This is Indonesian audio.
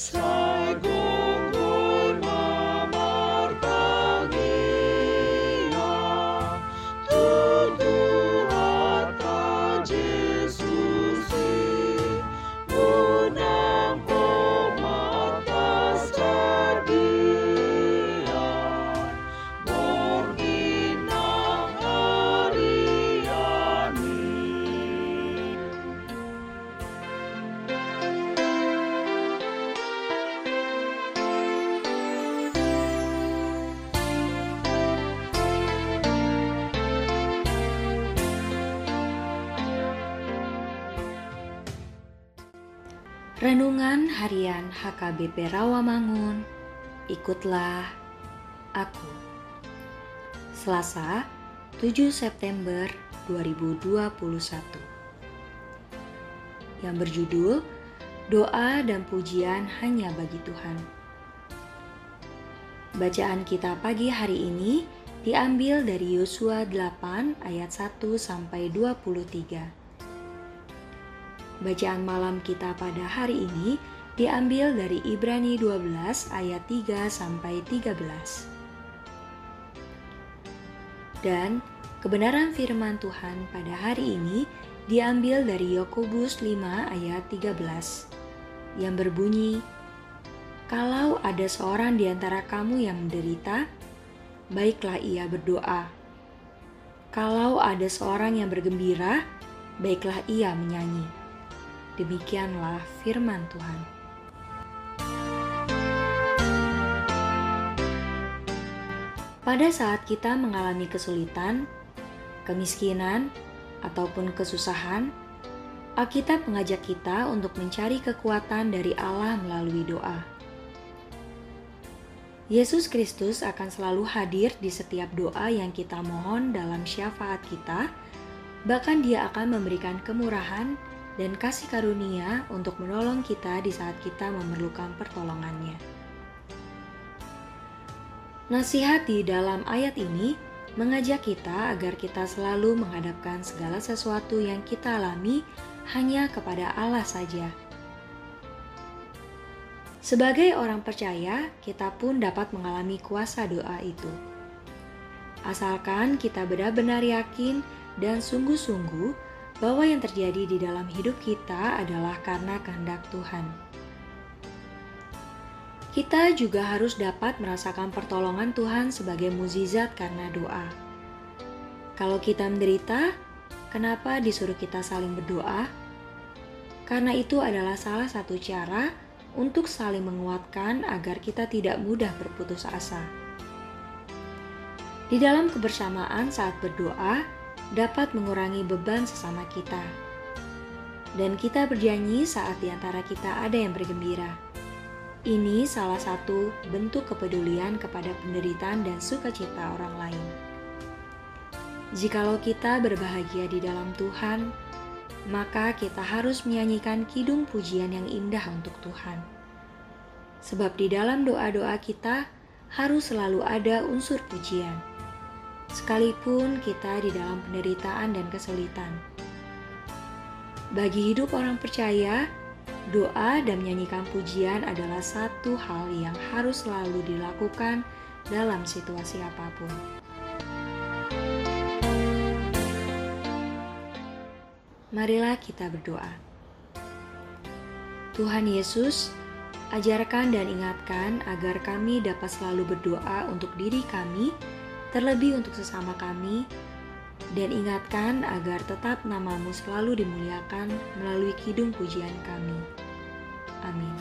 Star. Renungan Harian HKBP Rawamangun. Ikutlah aku. Selasa, 7 September 2021. Yang berjudul Doa dan Pujian Hanya Bagi Tuhan. Bacaan kita pagi hari ini diambil dari Yosua 8 ayat 1 sampai 23. Bacaan malam kita pada hari ini diambil dari Ibrani 12 ayat 3 sampai 13. Dan kebenaran firman Tuhan pada hari ini diambil dari Yakobus 5 ayat 13 yang berbunyi Kalau ada seorang di antara kamu yang menderita, baiklah ia berdoa. Kalau ada seorang yang bergembira, baiklah ia menyanyi. Demikianlah firman Tuhan. Pada saat kita mengalami kesulitan, kemiskinan, ataupun kesusahan, Alkitab mengajak kita untuk mencari kekuatan dari Allah melalui doa. Yesus Kristus akan selalu hadir di setiap doa yang kita mohon dalam syafaat kita, bahkan Dia akan memberikan kemurahan dan kasih karunia untuk menolong kita di saat kita memerlukan pertolongannya. Nasihat di dalam ayat ini mengajak kita agar kita selalu menghadapkan segala sesuatu yang kita alami hanya kepada Allah saja. Sebagai orang percaya, kita pun dapat mengalami kuasa doa itu. Asalkan kita benar-benar yakin dan sungguh-sungguh bahwa yang terjadi di dalam hidup kita adalah karena kehendak Tuhan. Kita juga harus dapat merasakan pertolongan Tuhan sebagai mukjizat karena doa. Kalau kita menderita, kenapa disuruh kita saling berdoa? Karena itu adalah salah satu cara untuk saling menguatkan agar kita tidak mudah berputus asa. Di dalam kebersamaan saat berdoa, dapat mengurangi beban sesama kita. Dan kita berjanji saat di antara kita ada yang bergembira. Ini salah satu bentuk kepedulian kepada penderitaan dan sukacita orang lain. Jikalau kita berbahagia di dalam Tuhan, maka kita harus menyanyikan kidung pujian yang indah untuk Tuhan. Sebab di dalam doa-doa kita harus selalu ada unsur pujian sekalipun kita di dalam penderitaan dan kesulitan. Bagi hidup orang percaya, doa dan menyanyikan pujian adalah satu hal yang harus selalu dilakukan dalam situasi apa pun. Marilah kita berdoa. Tuhan Yesus, ajarkan dan ingatkan agar kami dapat selalu berdoa untuk diri kami terlebih untuk sesama kami, dan ingatkan agar tetap namamu selalu dimuliakan melalui kidung pujian kami. Amin.